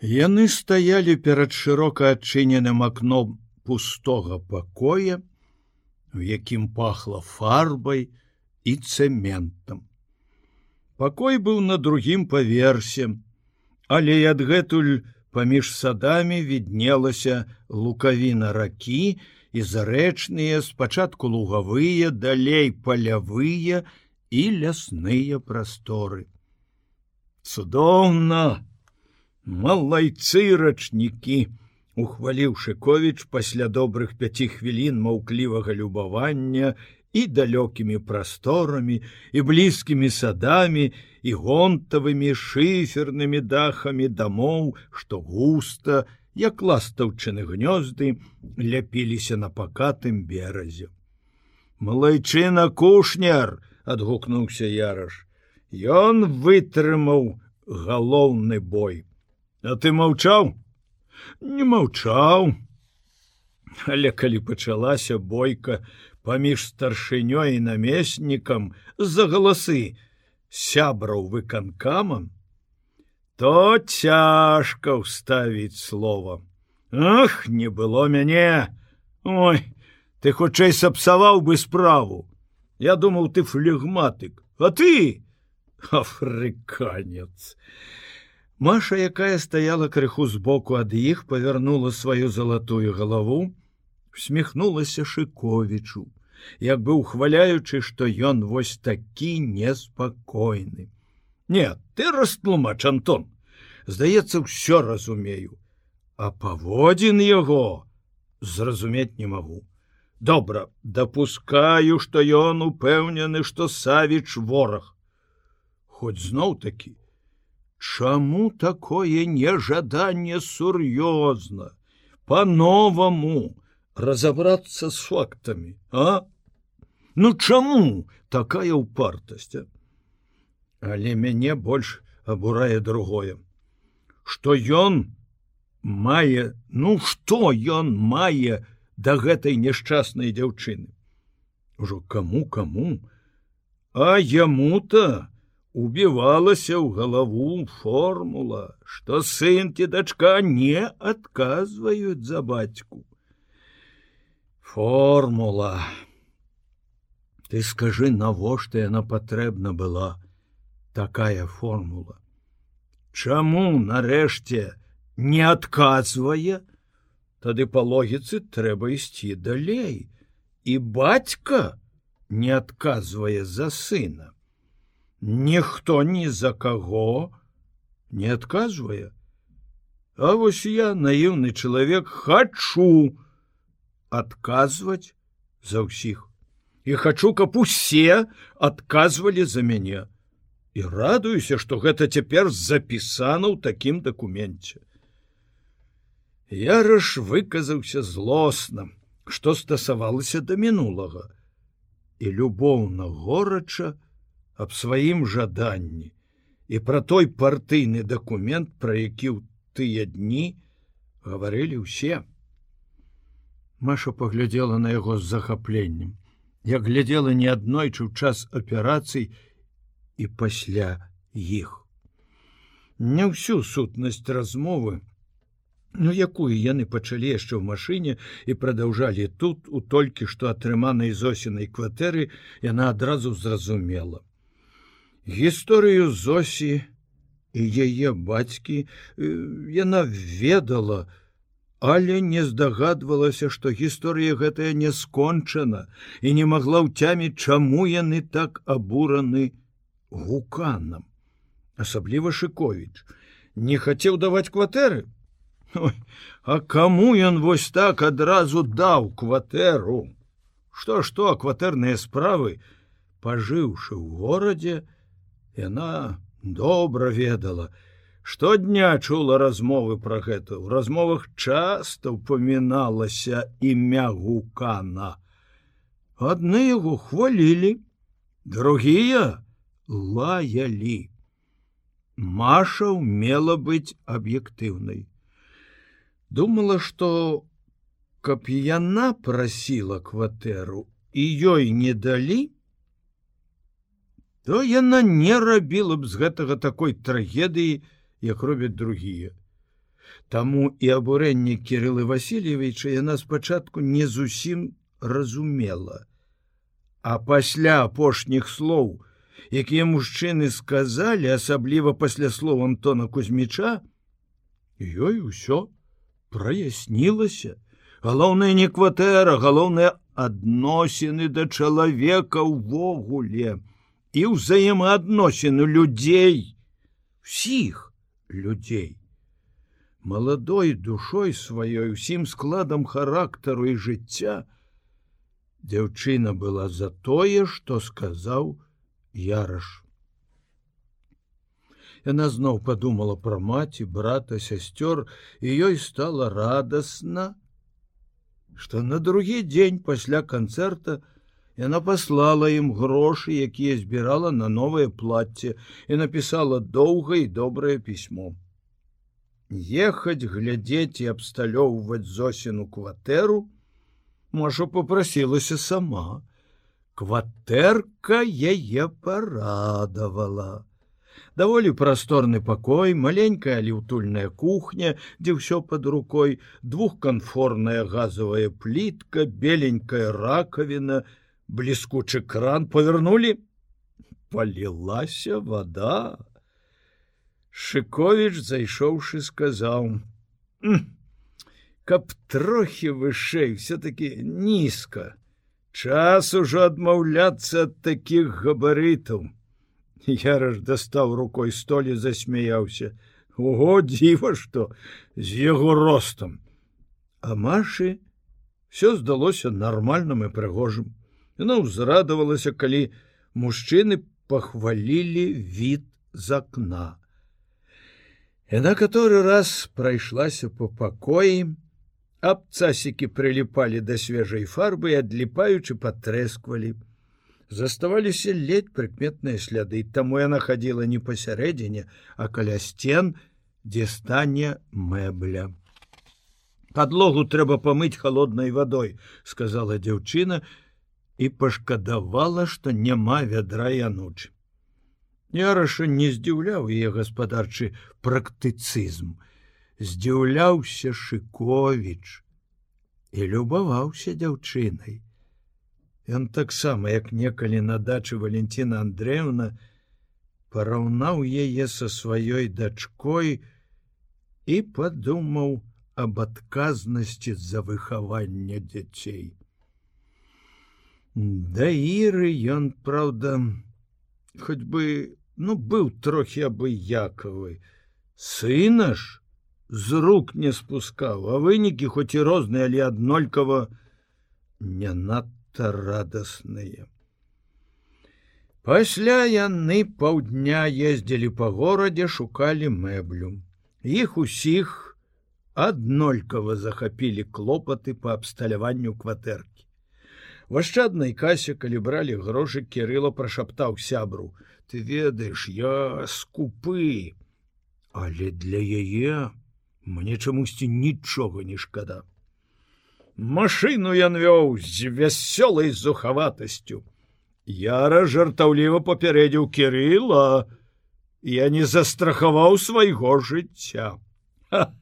Яны стаялі перад шырока адчыненым акном пустога пакоя, у якім пахла фарбай і цэментам. Пакой быў на другім паверсе, але адгэтуль паміж садамі віднелася лукавіна ракі і зарэчныя спачатку лугавыя, далей палявыя і лясныя прасторы. Цудоўна! Малайцы рачнікі ухваліў шыковіч пасля добрых пяці хвілін маўклівага любавання і далёкімі прасторамі і блізкімі садамі і гонтавымі шыфернымі дахамі дамоў што густа як ластаўчыны гнёзды ляпіліся на пакатым беразе. Малайчына кушняр адгукнуўся яраш. Ён вытрымаў галоўны бой А ты маўчаў? Не маўчаў. Але калі пачалася бойка паміж старшынёй і намеснікам з-за галасы сябраў выканкамам, то цяжка ўставіць слова. Ах, не было мяне! Ой, ты хутчэй сапсаваў бы справу. Я думаў, ты флегматык, а ты афрыканец. Маша, якая стаяла крыху збоку ад іх, павярнула сваю залатую галаву, усміхнулася шыковічу, як бы ухваляючы, што ён вось такі неспакойны. Не, ты растлумач Антон, здаецца, ўсё разумею, а паводзін яго зразумець не магу. Добра, дапускаю, што ён упэўнены, што савіч вораг. Хоць зноў такі, Чаму такое нежаданне сур'ёзна? По-новаму разобрацца з фактамі а? Ну чаму такая упартасць але мяне больш абурае другое. Что ён мае ну что ён мае да гэтай няшчаснай дзяўчыны? Ужо кому кому а яму-то убівалася ў галаву формула, што сын ці дачка не адказваюць за бацьку. Формула. Ты скажы, навошта яна патрэбна была такая формула. Чаму нарэшце не адказвае, Тады па логіцы трэба ісці далей, і бацька не адказвае за сына ніхто ні за каго не адказвае. А вось я наіўны чалавек хачу адказваць за ўсіх. І хачу каб усе адказвалі за мяне. І радуюся што гэта цяпер запісана ў такім дакуменце. Яраш выказаўся злосна што стасавалася да мінулага. І любоўна горача, аб сваім жаданні і пра той партыйны дакумент, пра які ў тыя дні гаварылі ўсе. Маша паглядзела на яго з захапленнем, як глядзела не аднойчы ў час аперацый і пасля іх. Не ўсю сутнасць размовы, Ну якую яны пачалі яшчэ ў машыне і прадаўжалі тут у толькі што атрыманай зосінай кватэры яна адразу зразумела гісторыю зосі і яе бацькі яна ведала, але не здагадвалася, што гісторыя гэтая не скончана і не магла ўцяміць, чаму яны так абураны гуканам. Асабліва Шковіч не хацеў даваць кватэры. Ой, а каму ён вось так адразу даў кватэру? Што што кватэрныя справы, пажыўшы ў горадзе, Яна добра ведала, штодня чула размовы пра гэта. У размовах часта упаміналася імя гукана. Адны яго хвалілі, другія лаялі. Маша умела быць аб'ектыўнай. Думала, што каб яна прасіла кватэру і ёй не далі, то яна не рабіла б з гэтага такой трагедыі, як робяць другія. Таму і абурэнне кірылы Васильевича яна спачатку не зусім разумела. А пасля апошніх слоў, якія мужчыны сказалі, асабліва пасля слов Антона Кузьміча, ёй усё праяснілася. Галоўная не кватэра, галоўныя адносіны да чалавека ўвогуле і ўзаемаадносіны людзей, сіх людзей маладой душой сваёй усім складам характару і жыцця дзяўчына была за тое што сказаў яраш Яна зноў подумала пра маці брата сясцёр і ёй стала радасна што на другі дзень пасля канцэрта яна паслала ім грошы якія збірала на новае плацце і напісала доўга і добрае пісьмо. Ехаць глядзець і абсталёўваць зосіну кватэру? Можа попрасілася сама. Кватэрка яе парадавала даволі прасторны пакой маленькая але утульная кухня дзе ўсё под рукой двухканфорная газовая плітка беленькая ракавіна бліскучы кран повернули полілася вода Шковіч, зайшоўшы, сказаў: « Каб трохі вышэй все-таки нізка. Час ужо адмаўляцца ад такіх габарытаў. Яраж дастаў рукой столі засмяяўся. Ого дзіва, што з яго ростам. А Машы все здалося нармальным і прыгожым. Яна ўзрадавалася, калі мужчыны пахвалілі від з акна. Яна который раз прайшлася по пакоі, абцасікі прыліпалі да свежай фарбы і адліпаючы патрэсквалі. Заставаліся ледь прыкметныя сляды, таму яна хадзіла не пасярэдзіне, а каля сцен, дзе стане мэбля. Падлогу трэба памыць холоднай вадой, сказала дзяўчына і пашкадавала, што няма вядра янучы. Яраша не здзіўляў яе гаспадарчы практыцызм. Здзіўляўся Шковіч і любаваўся дзяўчынай. Ён таксама, як некалі на дачы Валентина Андреевна, параўнаў яе са сваёй дачкой і падумаў аб адказнасці за выхаванне дзяцей. Да іры ён, праўда, хоць бы ну быў трохі абыякавы сына ж з рук не спускаў а вынікі хоць і розныя але аднолькава не надта радасныя пасля яны паўдня ездзілі па горадзе шукалі мэблю іх усіх аднолькава захапілі клопаты по абсталяванню кватэркі Вашчаднай касе, калі бралі грошы кірыла прашаптаў сябру: ты ведаеш, я скупы, але для яе мне чамусьці нічога не шкада. Машыну ён вёў з вясёлай зухаватасцю. Яра жартаўліва папярэдзіў кірыла, я не застрахаваў свайго жыцця. Ха!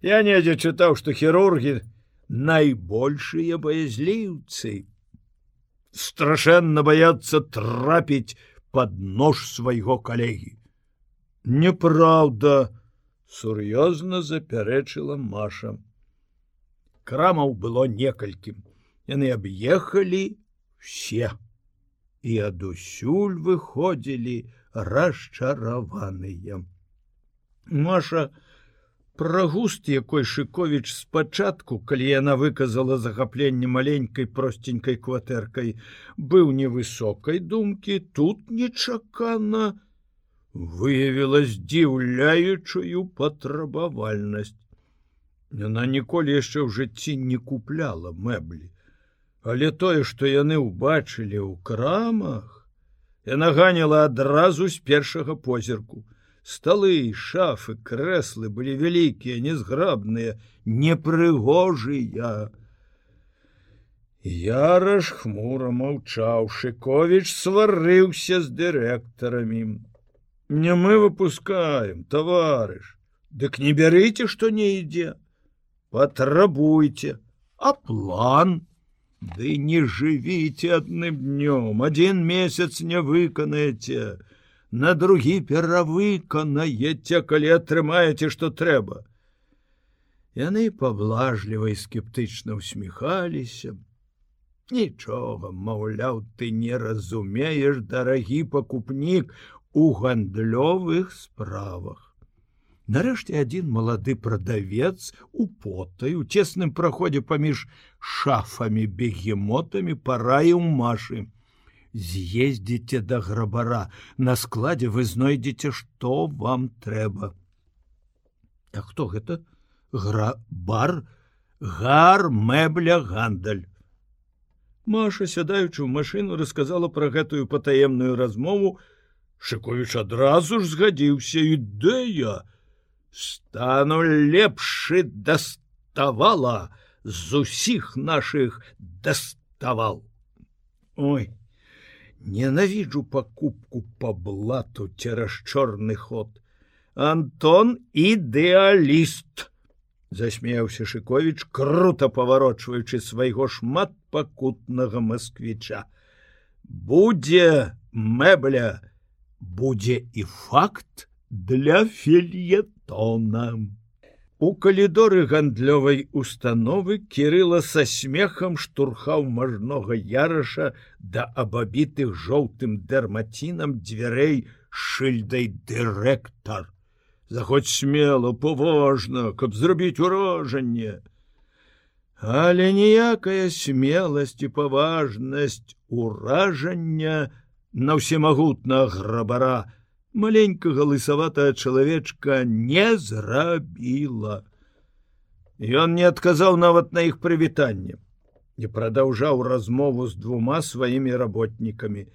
Я недзе чытаў, што хірургі найбольшыя баязліўцы страшэнна баяцца трапіць под нож свайго калегі. Неправда, сур'ёзна запярэчыла Маша. Крамаў было некалькім. Яны аб'ехалі все і адусюль выходзілі расчараваныя. Маша, Пра густ, якой Шковіч спачатку, калі яна выказала захапленне маленькай просценькай кватэркай, быў невысокай думкі, тут нечакана выявіла здзіўляючую патрабавальнасць. Яна ніколі яшчэ ў жыцці не купляла мэблі, Але тое, што яны ўбачылі ў крамах, яна ганіла адразу з першага позірку столы шафы крэслы былі вялікія незграбныя непрыгожыя яраш хмура маўчаў шковіч сварыўся з дырэктарамі не мы выпускаем товарыш Дык не бярыце, што не ідзе. Патрабуйце, а план, Ды не жывіце адным днём, адзін месяц не выканаеце, на другі перавыканаеце, калі атрымаеце, што трэба. Яны паблажліва і скептычна усміхаліся. Нічога, маўляў, ты не разумееш, дарагі пакупнік у гандлёвых справах. Нарэшце адзін малады прадавец у потай у цесным праходзе паміж шафамі бегемотамі параіў машы. З'ездзіце да грабара, на складзе вы знойдзеце, што вам трэба. А хто гэта? Грабар, гар, мэбля, гандаль. Маша, сядаючы ў машыну, расказала пра гэтую патаемную размову, Шковіч адразу ж згадзіўся ідэя, стану лепшы даставала з усіх наших даставал ой ненавіджу пакупку по блату цераз чорны ход антон ідэаліст засмеяўся шыкович круто паварочваючы свайго шмат пакутнага москвіча будзе мэбля будзе і факт для фельета тона. У калідоры гандлёвай установы кірыла са смехам штурхаў мажнога яраша да абабітых жоўтым дэрмацінам дзвярэй шыльдай дырэктар. Заходь смело, поважна, каб зрабіць уражанне. Але ніякая смеласць і паважнасць уражання на ўсемагутна грабара, маленькага лысаватая чалавечка не зрабіла. Ён не адказаў нават на іх прывітанне і прадаўжаў размову з двума сваімі работнікамі,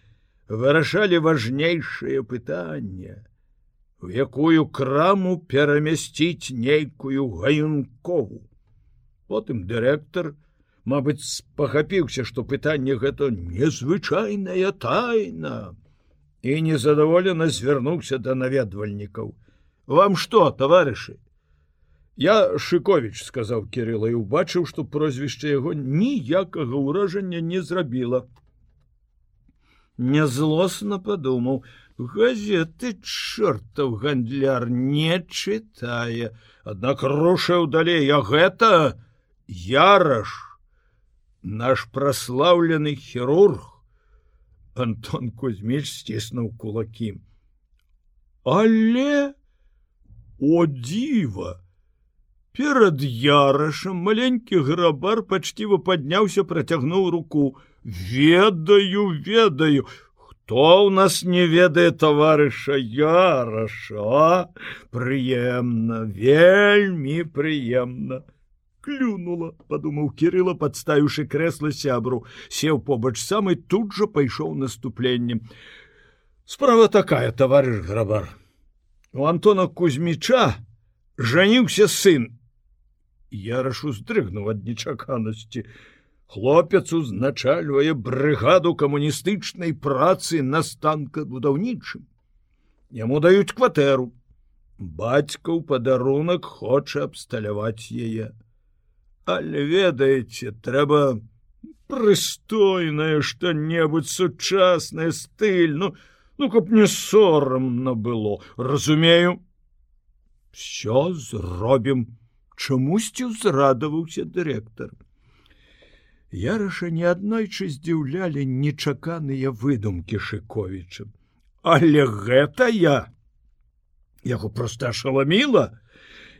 вырашалі важнейшае пытанне, у якую краму перамясціць нейкую гаюнкову. Потым дырэктар, мабыць, спахапіўся, што пытанне гэта незвычайная тайна і незадаволена звярнуўся да наведвальнікаў вам что таварышы я шыкович сказаў кирилла і убачыў што прозвішча яго ніякага ўражання не зрабіла нязлосна падумаў газеты чортаў гандляр не чытае аднак рушыў далей я гэта яраш наш праслаўлены хірург Антон Кузьміч сціснуў кулакі. Але о дзіва! Перад ярашам маленькі грабар пачціва падняўся, працягнуў руку: ведаю, ведаю, хто ў нас не ведае таварыша яраша, прыемна, вельмі прыемна клюнула подумаў кирилла подставіўшы кресло сябру сеў побач самы тут же пайшоў наступленнем справа такая товарищ грабар. У антона кузьміча жаніўся сын. Ярашу здрыгнуў ад нечаканасці хлопец узначальвае брыгаду камуністычнай працы на станка будаўнічым яму даюць кватэру. Бацька ў падарунак хоча абсталяваць яе але ведаеце трэба прыстойнае что-небудзь сучаснае стыль ну ну каб не сорамна было. Разумею? Все зробім. Чамусьці ўзрадаваўся дырэктар. Яраша не аднойчы здзіўлялі нечаканыя выдумкі шыковіча. Але гэта я! Яго просто ашаламіла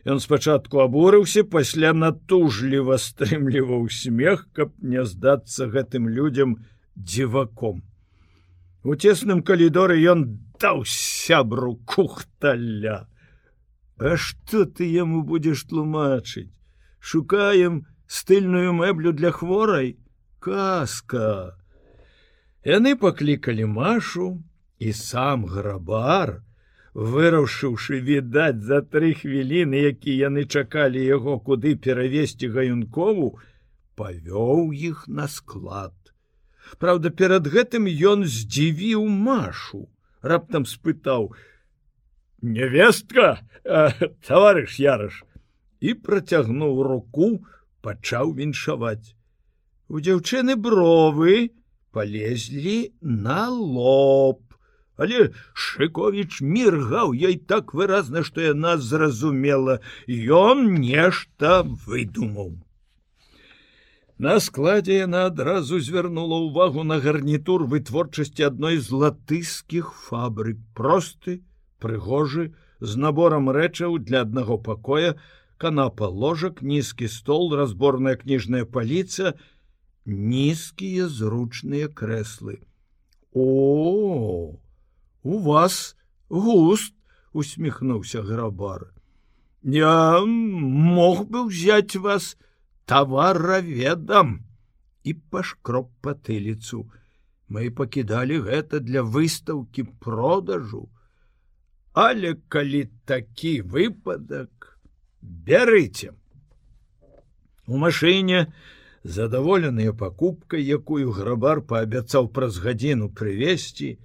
Ён спачатку абурыўся, пасля натужліва стрымліваў смех, каб не здацца гэтым людзям дзіваком. У цесным калідоры ён даў сябру кухталя. А што ты яму будзеш тлумачыць? Шукаем стыльную мэблю для хворай, казка. Яны паклікалі машу і сам грабар, выраўшыўшы відаць за тры хвіліны які яны чакалі яго куды перавесці гаюнкову павёў іх на склад. Праўда перад гэтым ён здзівіў машу. Раптам спытаў невестка товарыш ярыш! І працягнуў руку пачаў віншаваць. У дзяўчыны бровы полезлі на лоб але шыковіч міргаў ёй так выразна што яна зразумела ён нешта выдумаў на складзе яна адразу звярнула ўвагу на гарнітур вытворчасці адной з латыскіх фабрык просты прыгожы з наборам рэчаў для аднаго пакоя канапа ложак нізкі стол разборная кніжная паліца нізкія зручныя крэслы. О у вас густ усміхнуўся грабар. Я мог бы взять вас тавараведам і пашкроп патыліцу мы пакідалі гэта для выстаўкі продажу. Але калі такі выпадак бярыце у машыне задаволеныя пакупкай якую грабар паабяцаў праз гадзіну прывесці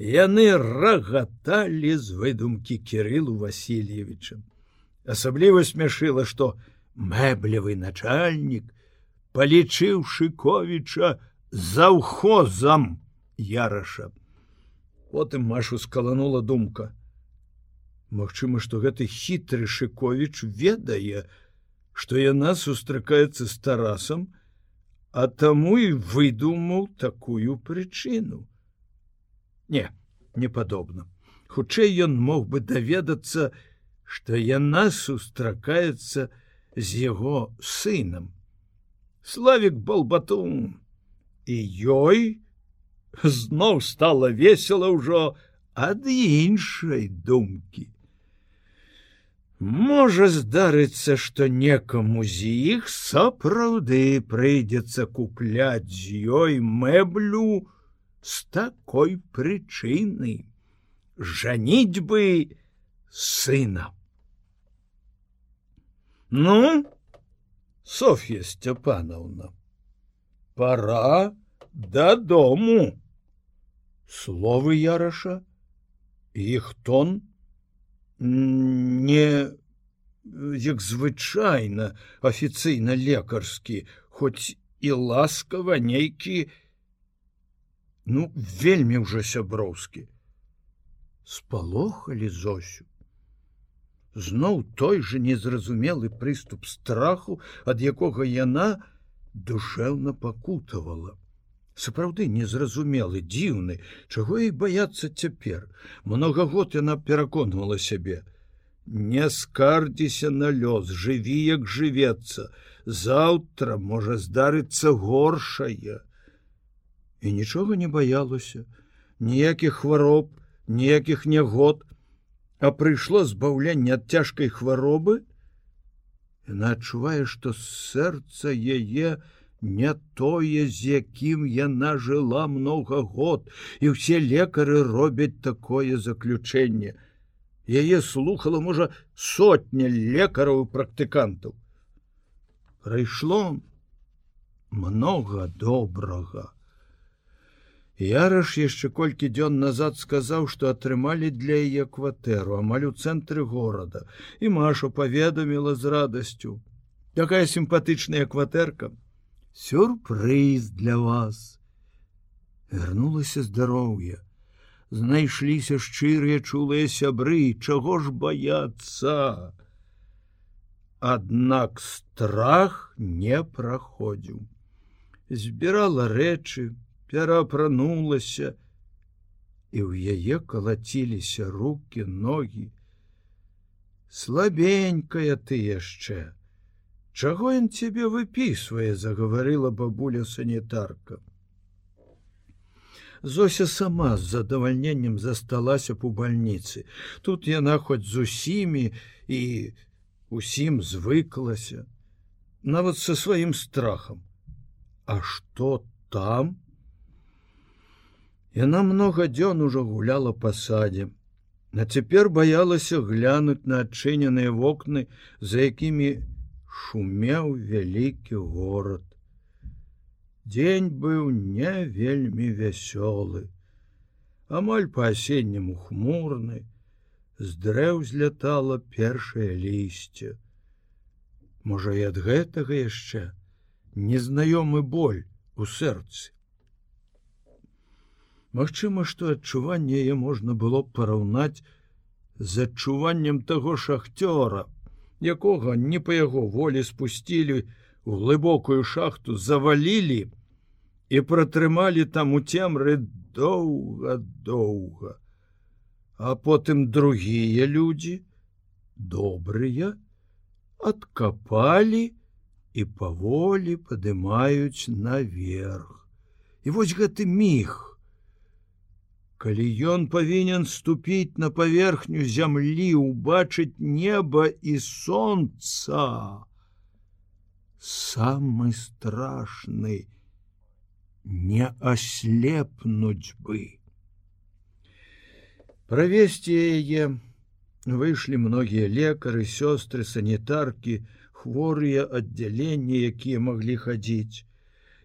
Яны рагаталі з выдумкі кірылу Васильевича. Асабліва смяшыла, што мэблевы начальнік палічыў шыковіча заўхозам яраша. Потым Машу скаланула думка. Магчыма, што гэты хітры шыковіч ведае, што яна сустракаецца з тарасам, а таму і выдумаў такую прычыну не не падобна хутчэй ён мог бы даведацца што яна сустракаецца з яго сынам. Славик балбатун і ёй зноў стала весела ўжо ад іншай думкі. Можа здарыцца што некаму з іх сапраўды прыйдзецца купляць з ёй мэблю с такой причины жанить бы сына. Ну софья степановна пора до дому. Словы яраша их тон не як звычайна афіцыйна лекарскі хоць і ласкава нейкі не ну вельмі ўжо сяброўскі. Спалохалі зосю. Зноў той же незразумелы прыступ страху ад якога яна душэўна пакутавала. Сапраўды незразумелы дзіўны чаго і баяцца цяпер. Много год яна пераконвала сябе. Не скардзіся на лёс жыві як жывецца. Заўтра можа здарыцца горшая і нічога не баялася. Ніякіх хвароб ніякіх нягод. А прыйшло збаўленне ад цяжкай хваробы. Яна адчувае што сэрца яе не тое з якім яна жыла много год і ўсе лекары робяць такое заключэнне. Яе слухала можа сотня лекараў практыкантаў. Прыйшло много добрага Яраш яшчэ колькі дзён назад сказаў, што атрымалі для яе кватэру амаль у цэнтры горада і Машу паведаміла з радасцю. Такая сімпатычная кватэрка. Сюрпрыз для вас. Вярнулася здароўе. Знайшліся шчырыя чулыя сябры, чаго ж баяцца. Аднак страх не праходзіў. Збірала рэчы, пераапранулася і ў яе калаціліся руки ногі. Слабенькая ты яшчэ чаго ён цябе выпісвае загаварыла бабуля санітарка. Зося сама з задавальненнем засталася б у бальніцы. Тут яна хоць з усімі і усім звыклася нават со сваім страхам. А что там Яна много дзён ужо гуляла па садзе. На цяпер баялася глянуць на адчыненыя вокны, за якімі шумеў вялікі горад. Дзень быў не вельмі вясёлы. Амаль па-асенняму хмурны, з дрэў злятала першае лісце. Можа і ад гэтага яшчэ незнаёмы боль у сэрцы. Магчыма, што адчуванне яе можна было параўнаць з адчуваннем таго шахцёра, якога не па яго волі спусцілі у глыбокую шахту, завалілі і пратрымалі там у цемры доўга-доўга. А потым другія людзі, добрыя, адкапалі і паволі падымаюць наверх. І вось гэты міг. Калі ён павінен ступіць на паверхню зямлі, убачыць неба і сонца, самы страшны не аслепнуць бы. Правесці яе выйшлі многія лекары, сёстры, санітаркі, хворыя аддзяленні, якія маглі хадзіць.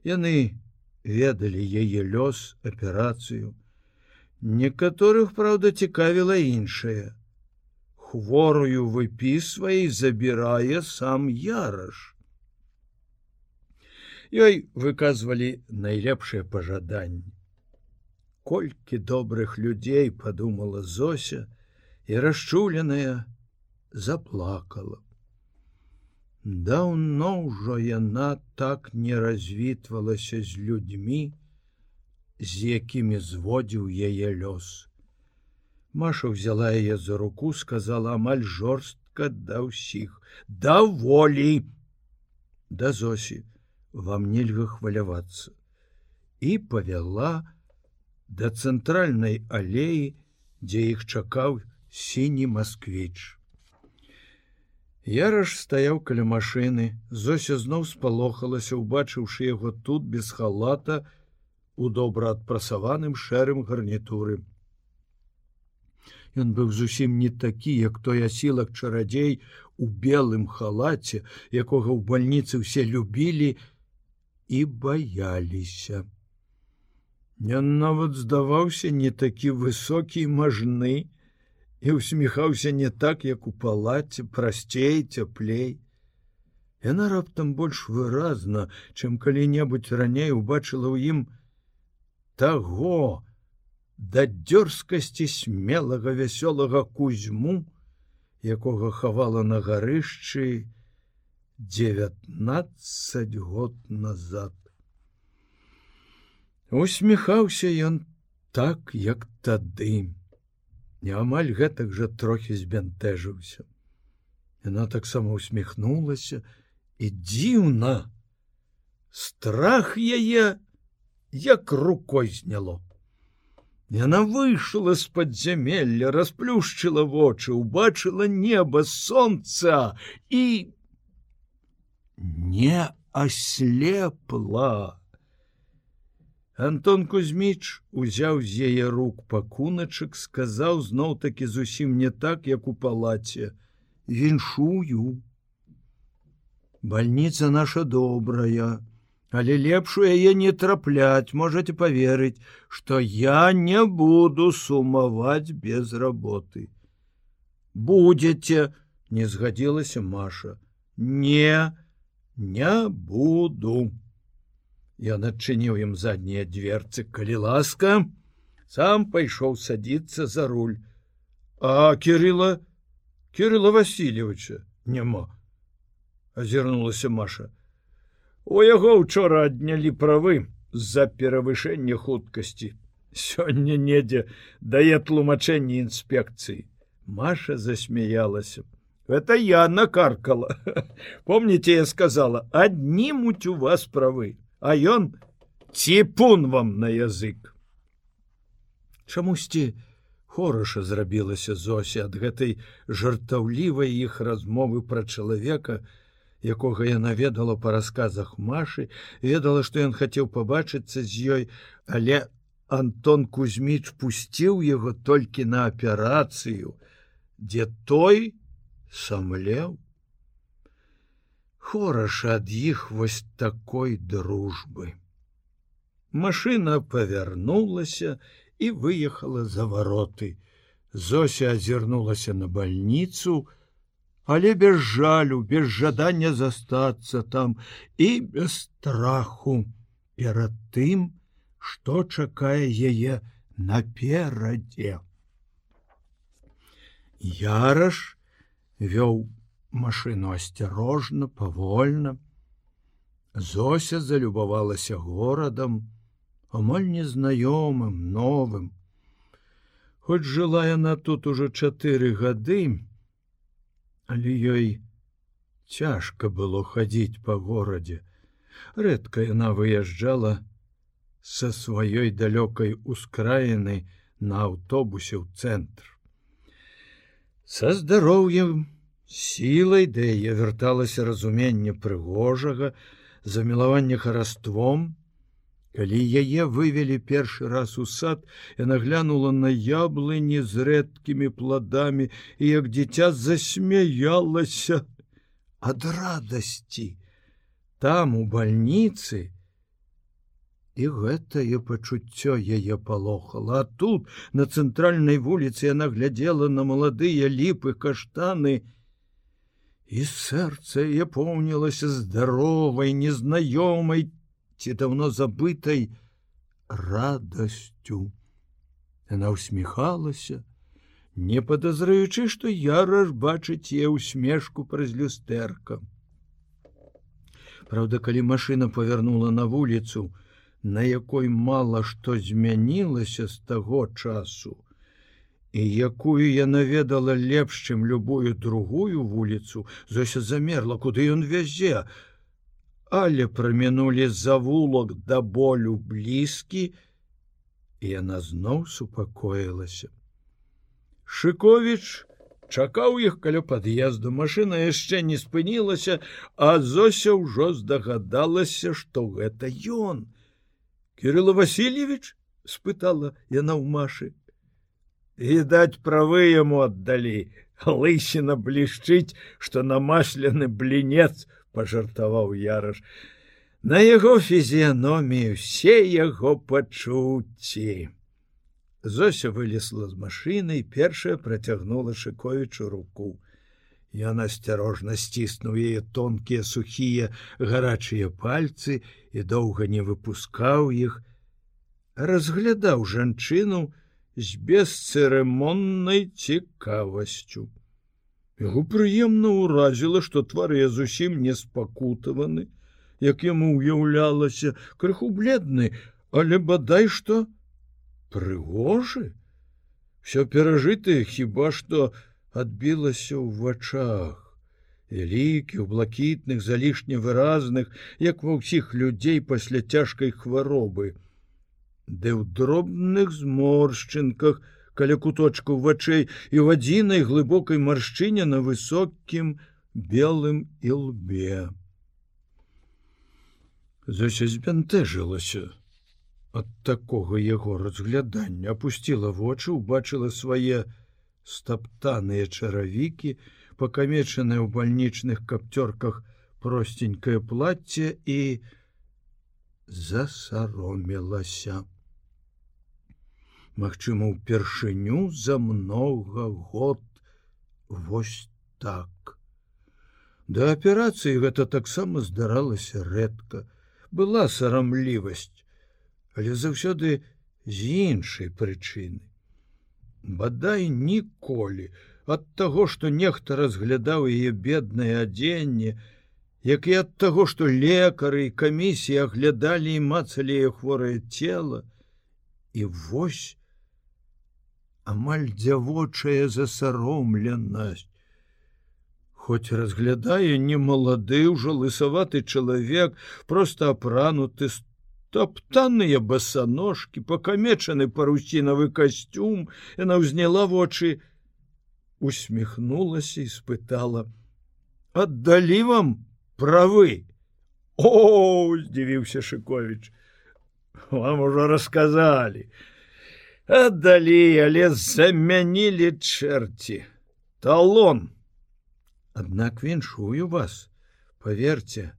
Яны ведалі яе лёс, аперацыю. Некаторых, праўда, цікавіла іншае. Хворую выпісвае і забірае сам яраш. Ёй выказвалі найлепшыя пажаданні. Колькі добрых людзей падумала Зося, і расчуленая заплакала. Даўно ўжо яна так не развітвалася з людзьмі, з якімі зводзіў яе лёс. Маша взяла яе за руку, сказала амаль жорстка да ўсіх: даволі да Зосі, вам нельга хвалявацца і павяла да цэнтральнай алеі, дзе іх чакаў сіні москвіч. Яраш стаяў каля машыны, Зося зноў спалохалася, убачыўшы яго тут без халата у добра адпрасаваным шэрым гарнітуры. Ён быў зусім не такі, як той асілак чарадзей у белым халаце, якога ў бальніцы ўсе любілі і баяліся. Ён нават здаваўся не такі высокі мажны, і усміхаўся не так, як у палаце, прасцей, цяплей. Яна раптам больш выразна, чым калі-небудзь раней убачыла ў ім таго да дзёрзкасці смелага вясёлага кузьму, якога хавала на гарышчы 19 год назад. Усміхаўся ён так, як тады не амаль гэтак жа трохі збянтэжыўся. Яна таксама усміхнулася і дзіўна страх яе як рукой зняло. Яна выйшла з падзямелля, расплюшчыла вочы, убачыла неба сонца і не аслепла. Антон Кузьміч узяў з яе рук пакуначак, сказаў зноў-такі зусім не так, як у палаце: віншую. Бальніца наша добрая, але лепш у яе не трапляць, можете поверыць, што я не буду сумаваць без работы. Будете, не згадзілася Маша, не, не буду. Я адчыніў ім заднія дверцы, калі ласка, сам пайшоў садіцца за руль. А Кирилла Кирилла Васильевича няма. азірнулася Маша. У яго учора аднялі правы з-за перавышэння хуткасці. Сёння недзе дае тлумачэнне інспекцыі. Маша засмяялася. Это я накаркала. Помните, я сказала, аднімуць у вас правы а ён ціпун вам на язык. Чамусьці хораша зрабілася Зося ад гэтай жартаўлівай іх размовы пра чалавека, якога яна ведала па расказах Машы, ведала, што ён хацеў пабачыцца з ёй, але Антон Кузьміч пусціў яго толькі на аперацыю, дзе той самлеў хораша ад іх вось такой дружбы. Машына павярнулася і выехала за вароты. Зося азірнулася на больніцу, але без жалю, без жадання застацца там і без страху перад тым, што чакае яе наперадзе. Яраш вёў машыну асцярожна, павольна. Зося залюбавалася горадам, амаль незнаёмым, новым. Хоць жыла яна тут ужо чатыры гады, але ёй цяжка было хадзіць па горадзе. Рэдка яна выязджала са сваёй далёкай ускраіны на аўтобусе ў цэнтр. Са здароўем, сілай, да яе вярталася разуменне прыгожага, замілаванне хараством, Калі яе вывелі першы раз у сад, яна глянула на яблыні з рэдкімі пладамі і як дзіця засмяялася ад радасці. Там у бальніцы і гэтае пачуццё яе палохала, а тут на цэнтральнай вуліцы яна глядзела на маладыя ліпы каштаны, і сэрца яе поўнілася здаровай, незнаёмай ці давно забытай радасцю. Яна усміхалася, не падазраючы, што яраш бачыць е усмешку праз люстэрка. Праўда, калі машына павярнула на вуліцу, на якой мала што змянілася з таго часу, і якую яна ведала лепш, чым любую другую вуліцу, зося замерла, куды ён вязе, але прамінулі завулак да болю блізкі, і яна зноў супакоілася. Шыковіч чакаў іх каля пад'езду, машына яшчэ не спынілася, а Зося ўжо здагадалася, што гэта ён. Кирилла Васильевич спытала яна ў машы. Відаць, правы яму аддалі, лысіна блішчыць, што намаслены блінец пажартаваў яраш. На яго фізіяноміі все яго пачуцці. Зося вылезла з машыны і першая працягнула шыковічу руку. Ён асцярожна сціснуў яе тонкія сухія гарачыя пальцы і доўга не выпускаў іх. Разглядаў жанчыну з бесцырымоннай цікавасцю Яго прыемна ўразіла, што твары зусім не спакутаваны, як яму ўяўлялася крыху бледны, але бадай што прыгожы. Всё перажытае хіба што адбілася ў вачах. Вялікі, у блакітных, залішне выразных, як ва ўсіх людзей пасля цяжкай хваробы. Ды ў дробных зморшчынках, каля куточку вачэй і ў адзінай глыбокай маршчыне на высокім белым і лбе. Зося збянтэжылася ад такога яго разглядання, опусціла вочы, убачыла свае стаптаныя чаравікі, пакамечаныя ў бальнічных капцёрках простенькое платье і засаромелася. Магчыма, упершыню за много год вось так. Да аперацыі гэта таксама здаралася рэдка, была сарамлівасць, але заўсёды з іншай прычыны. Бадай ніколі ад таго, што нехта разглядаў яе беднае адзенне, як і ад таго, што лекары і камісіі аглядалі і мацалі яе хворае цело, і вось, амаль дзявочая засаромленасць. Хоць разглядае не малады ўжо лысаваты чалавек, просто апрануты топтаныя басаножкі, пакамечаны парусінавы касцюм, яна ўзняла вочы, усміхнулася і спытала: « Аддалі вам правы. О, здзівіўся Шковіч, вам ужо расказалі аддалі але замянілі чэрці. Талон. Аднак віншую вас поверьте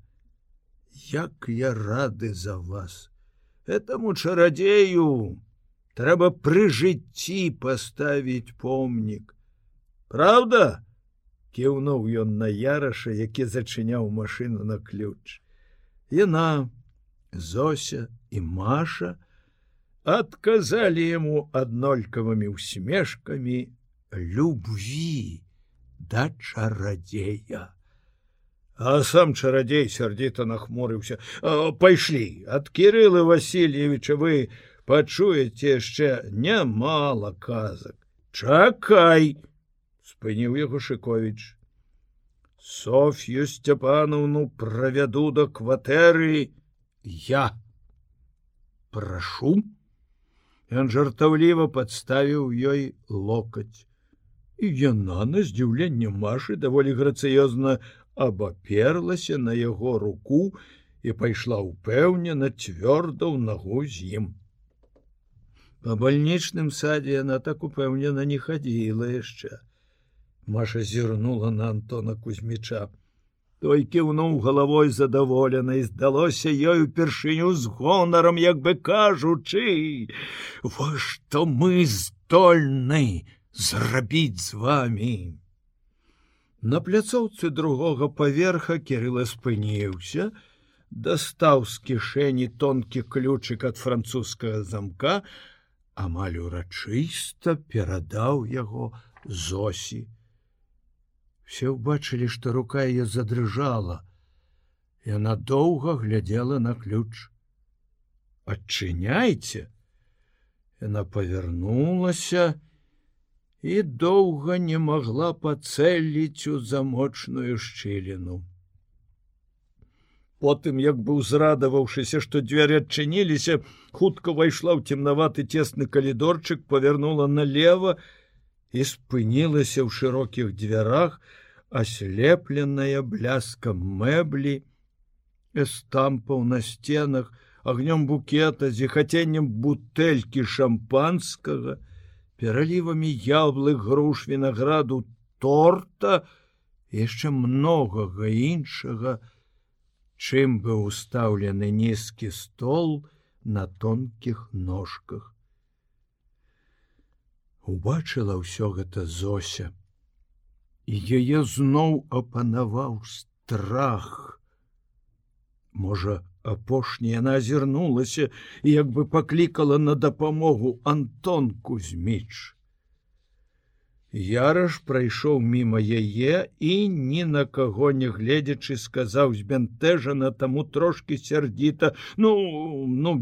як я рады за вас. Этому чарадзею трэба пры жыцці паставіць помнік. Праўда? кіўнуў ён на яраша які зачыняў машыну на ключ. Яна Зося і Маша адказалі яму аднолькавымі усмешкамі любві да чарадзея. А сам чарадзей сярдзіта нахмурыўся. Пайшлі, ад Кірылы Васильевича вы пачуеце яшчэ нямала казак. Чакай! спыніў яго Шковіч. Соф'ю Сцяпановну правяду да кватэры я прашу. Ён жартаўліва падставіў ёй локаць. І яна на здзіўленне Машы даволі грацыёзна абаперлася на яго руку і пайшла ўпэўнена цвёрда ў нагу з ім. Па бальнічным садзе яна так упэўнена не хадзіла яшчэ. Маша зірнула на Антона Кузьміча. Той кіўнуў галавой задаволена і здалося ёй упершыню з гонарам, як бы кажучы: Во што мы здольны зрабіць з вами. На пляцоўцы другога паверха кірыла спыніўся, дастаў з кішэні тонкі ключык ад французскага замка, амаль урачыста перадаў яго зосі. Все ўбачылі, што рука яе задрыжала. Яна доўга глядзела на ключ. Адчыняйце! Яна павярнулася, і доўга не магла пацэліць у замочную шчыліну. Потым, як быў зрадаваўшыся, што дзверы адчыніліся, хутка ўвайшла ў цемнаваты цесны калідорчык, павярнула налево і спынілася ў шырокіх дзвярах, аслепленая бляскам мэблі, эстампаў на сценах, агнём букета, зіхаценнем бутэлькі шампанскага, пералівамі яблык груш вінаграду торта яшчэ многага іншага чым быў устаўлены нізкі стол на тонкіх ножках убачыла ўсё гэта зося. І яе зноў апанаваў страх. Можа апошняя яна азірнулася і як бы паклікала на дапамогу антон кузьміч яраш прайшоў мімо яе і ні на каго не гледзячы сказаў збянтэжана таму трошки сярдзіта ну ну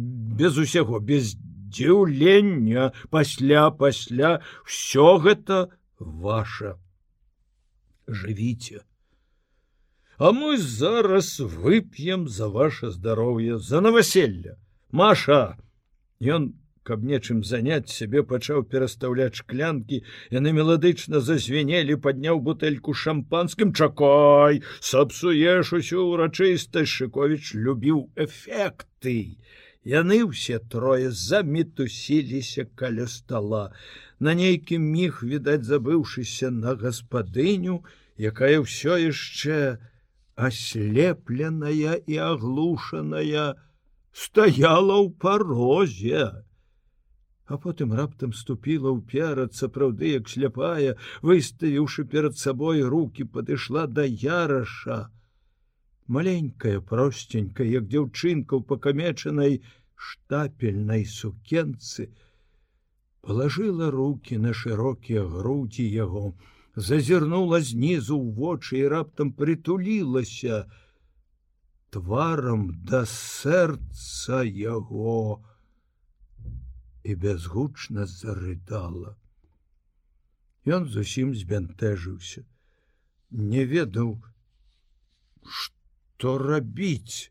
без усяго без дзіўлення пасля пасля все гэта ваша. Жывіце. А мы зараз вып'ем за ваше здароўе за новоселье Маша! Ён каб нечым заняць сябе пачаў перастаўляць шклянкі. Яны меладычна зазвенелі падняў бутэльку шампанскім. Чакай! Сапсуеш усю урачыстасць шыковіч любіў эфекты яны ўсе трое замітусіліся каля стола на нейкім міг відаць забыўшыся на гаспадыню якая ўсё яшчэ аслепленая і аглушаная стаяла ў парозе. А потым раптам ступіла ўперад сапраўды як сляпая выставіўшы перад сабой руки падышла да яраша маленькая простенькая як дзяўчынка ў пакамечанай штапельнай сукенцы положила руки на шырокія грудзі яго зазірнула знізу ў вочы і раптам прытулілася тварам да сэрца яго і бязгучна зарыдала. Ён зусім збянтэжыўся, не ведаў, што рабіць,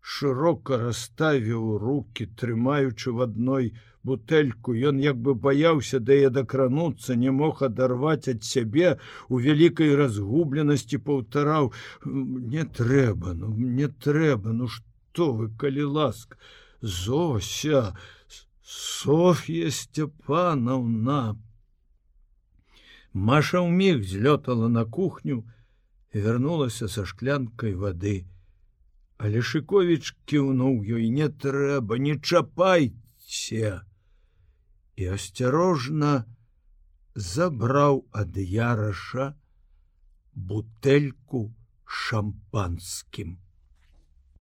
шырока расставіў руки, трымаючы в адной, бутэльку. Ён як бы баяўся да я дакрануцца не мог адарваць ад сябе у вялікай разгубленасці паўтараў не трэба ну мне трэба ну что вы калі ласк зося Софья сцяпанаўна Маша ўміг злётала на кухню вярнулася са шклянкай вады але шыковіч кіўнуў ёй не трэба не чапайце і асцярожна забраў ад яраша бутэльку шампанскім.